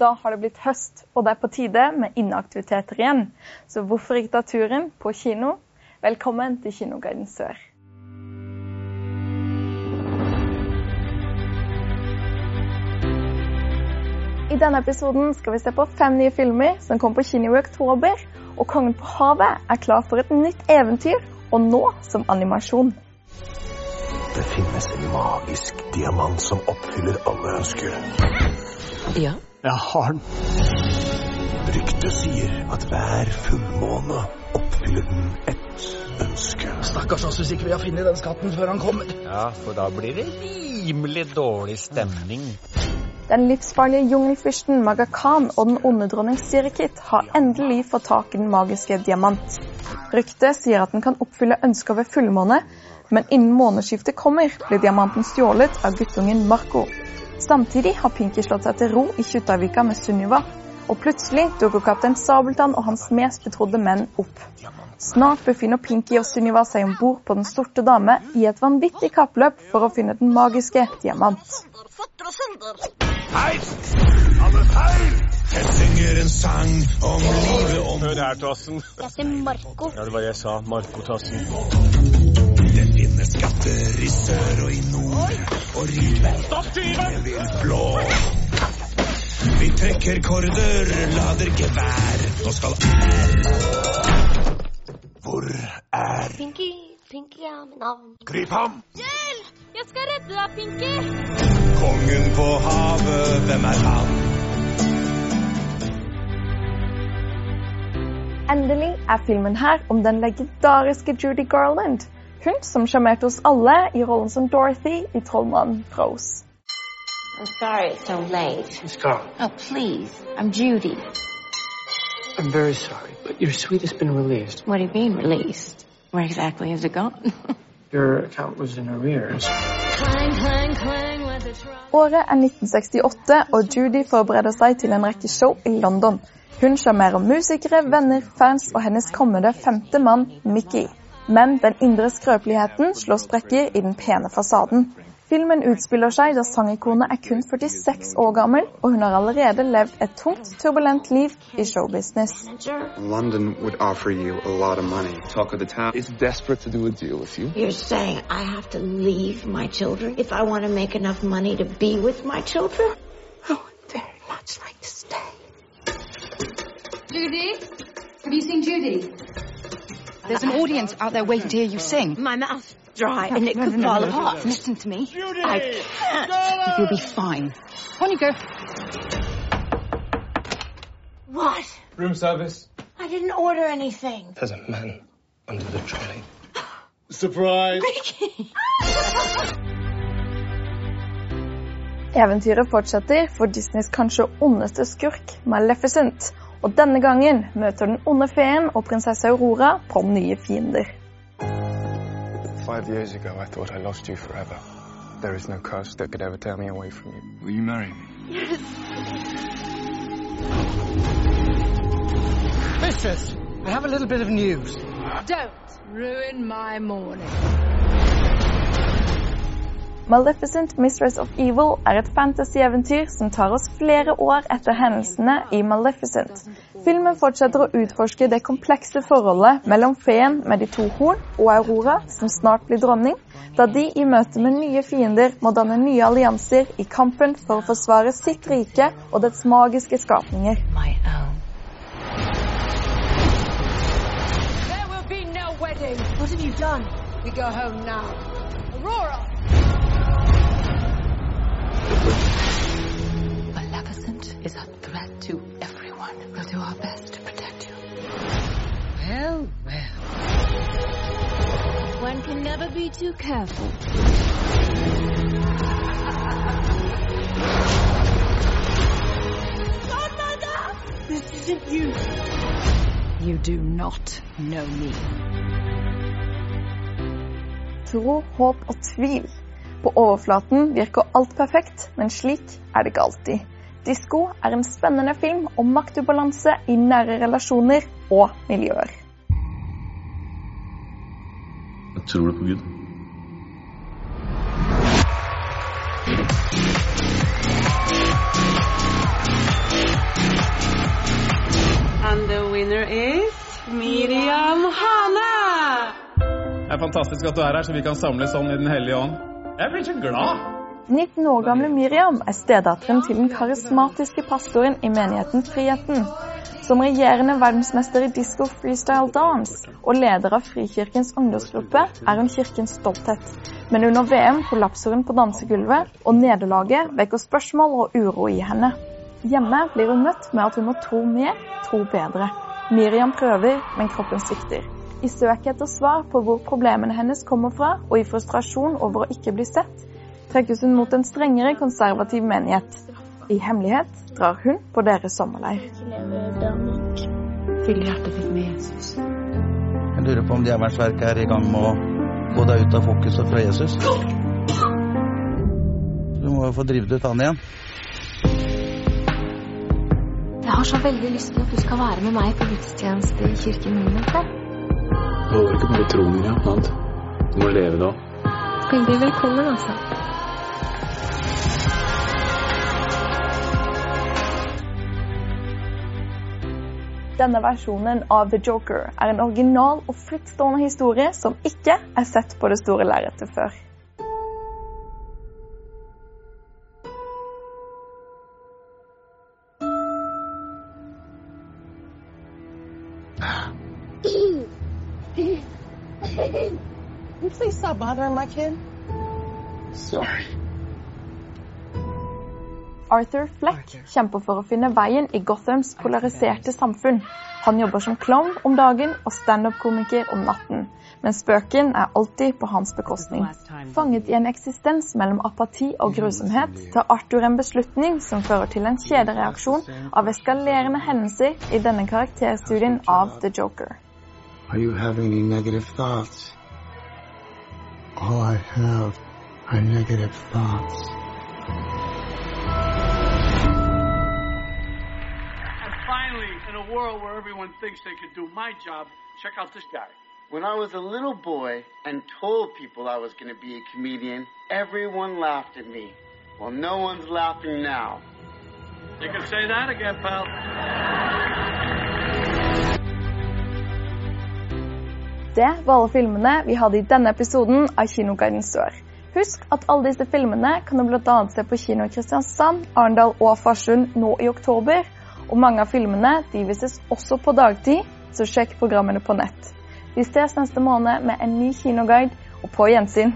Da har det blitt høst, og det er på tide med inneaktiviteter igjen. Så hvorfor ikke ta turen på kino? Velkommen til Kinoguiden Sør. I denne episoden skal vi se på fem nye filmer som kom på kino i oktober. Og 'Kongen på havet' er klar for et nytt eventyr, og nå som animasjon. Det finnes en magisk diamant som oppfyller alle ønsker. Ja. Jeg har den. Ryktet sier at hver fullmåne oppfyller den ett ønske. Stakkars oss hvis ikke vi har funnet den skatten før han kommer. Ja, for da blir det rimelig dårlig stemning. Den livsfarlige jungelfyrsten Maga Khan og den onde dronning Sirikit har endelig fått tak i den magiske diamant. Ryktet sier at den kan oppfylle ønsker ved fullmåne, men innen månedsskiftet kommer, blir diamanten stjålet av guttungen Marco. Samtidig har Pinky slått seg til ro i Kjuttaviga med Sunniva, og plutselig dukker kaptein Sabeltann og hans mest betrodde menn opp. Snart befinner Pinky og Sunniva seg om bord på Den sorte dame i et vanvittig kappløp for å finne den magiske diamant. Hei! Alle feil! Jeg synger en sang om livet om Hør her, Tassen. Jeg heter Marco. Ja, det var det jeg sa. Marco Tassen. Det skatter i sør og i nord, og rive tyven! vil blå. Vi trekker korder, lader gevær. Nå skal R Hvor er Pinky, Pinky er mitt navn. Grip ham! Hjelp! Jeg skal redde deg, Pinky! Kongen på havet, hvem er han? Endelig er filmen her om den legendariske Judy Garland. Hun som sjarmerte oss alle i rollen som Dorothy i Trollmannen Rose. I'm sorry it's so late. Miss Carl, Oh, please. I'm Judy. I'm very sorry, but your suite has been released. What do you mean, released? Where exactly has it gone? Your account was in arrears. Clang, clang, clang. Året er 1968, og Judy forbereder seg til en rekke show i London. Hun sjarmerer musikere, venner, fans og hennes kommende femte mann, Mickey. Men den indre skrøpeligheten slår sprekker i den pene fasaden. Filmen utspiller seg da sangikonet er kun 46 år gammel, og hun har allerede levd et tungt, turbulent liv i showbusiness. London would offer you a lot of money. Talk of the town is desperate to do a deal with you. You're saying I have to leave my children if I want to make enough money to be with my children? I would very much like to stay. Judy? Have you seen Judy? There's an audience out there waiting to hear you sing. My mouth's dry and it could fall apart. Listen to me. I can't. You'll be fine. On you go. What? Room service. I didn't order anything. There's a man under the trolley. Eventyret fortsetter for Disneys kanskje ondeste skurk, Maleficent. Og denne gangen møter den onde feen og prinsesse Aurora på nye fiender. Five years ago, I thought I lost you forever. There is no curse that could ever tear me away from you. Will you marry me? Mistress, I have a little bit of news. Don't ruin my morning. Maleficent Mistress of Evil er et fantasy-eventyr som tar oss flere år etter hendelsene i Maleficent. Filmen fortsetter å utforske det komplekse forholdet mellom feen med de to horn og Aurora, som snart blir dronning, da de i møte med nye fiender må danne nye allianser i kampen for å forsvare sitt rike og dets magiske skapninger. There will be no wedding. What have you done? We go home now. Aurora! Is a threat to everyone. We'll do our best to protect you. Well, well. One can never be too careful. Godmother! This isn't you. You do not know me. Tro, håp og tvil. På overflaten virker alt perfekt, men slik er det ikke alltid. Disko er en spennende film om maktubalanse i nære relasjoner og miljøer. Jeg tror det på Gud. And the winner is Miriam Hane! Det er fantastisk at du er her, så vi kan samles sånn i Den hellige ånd. Jeg blir så glad! 19 år gamle Miriam er stedatteren til den karismatiske pastoren i menigheten Friheten. Som regjerende verdensmester i disco freestyle dance og leder av Frikirkens ungdomsgruppe er hun kirkens stolthet. Men under VM kollapser hun på dansegulvet, og nederlaget vekker spørsmål og uro i henne. Hjemme blir hun møtt med at hun må tro mer, tro bedre. Miriam prøver, men kroppen svikter. I søket etter svar på hvor problemene hennes kommer fra, og i frustrasjon over å ikke bli sett, trekkes hun mot en strengere konservativ menighet. I hemmelighet drar hun på deres sommerleir. Fyll hjertet ditt med Jesus. Jeg lurer på om djevelens er i gang med å få deg ut av fokuset fra Jesus. Du må jo få drevet ut han igjen. Jeg har så veldig lyst til at du skal være med meg på gudstjeneste i kirken min. Det holder ikke bare tro, Miriam. Sant? Du må leve det òg. Veldig velkommen, altså. Denne versjonen av The Joker er en original og frittstående historie som ikke er sett på det store lerretet før. Please stop bothering my kid? Sorry. Arthur Fleck kjemper for å finne veien i Gothams polariserte samfunn. Han jobber som klovn om dagen og standup-komiker om natten. Men spøken er alltid på hans bekostning. Fanget i en eksistens mellom apati og grusomhet tar Arthur en beslutning som fører til en kjedereaksjon av eskalerende hendelser i denne karakterstudien av The Joker. Are you having any negative thoughts? All I have are negative thoughts. World where everyone thinks they could do my job, check out this guy. When I was a little boy and told people I was going to be a comedian, everyone laughed at me. Well, no one's laughing now. You can say that again, pal. Det var alle filmene vi hadde i denne episoden av Kinoguiden Sør. Husk at alle disse filmene kan du bl.a. se på kino i Kristiansand, Arendal og Farsund nå i oktober. Og mange av filmene de vises også på dagtid, så sjekk programmene på nett. Vi ses neste måned med en ny kinoguide, og på gjensyn.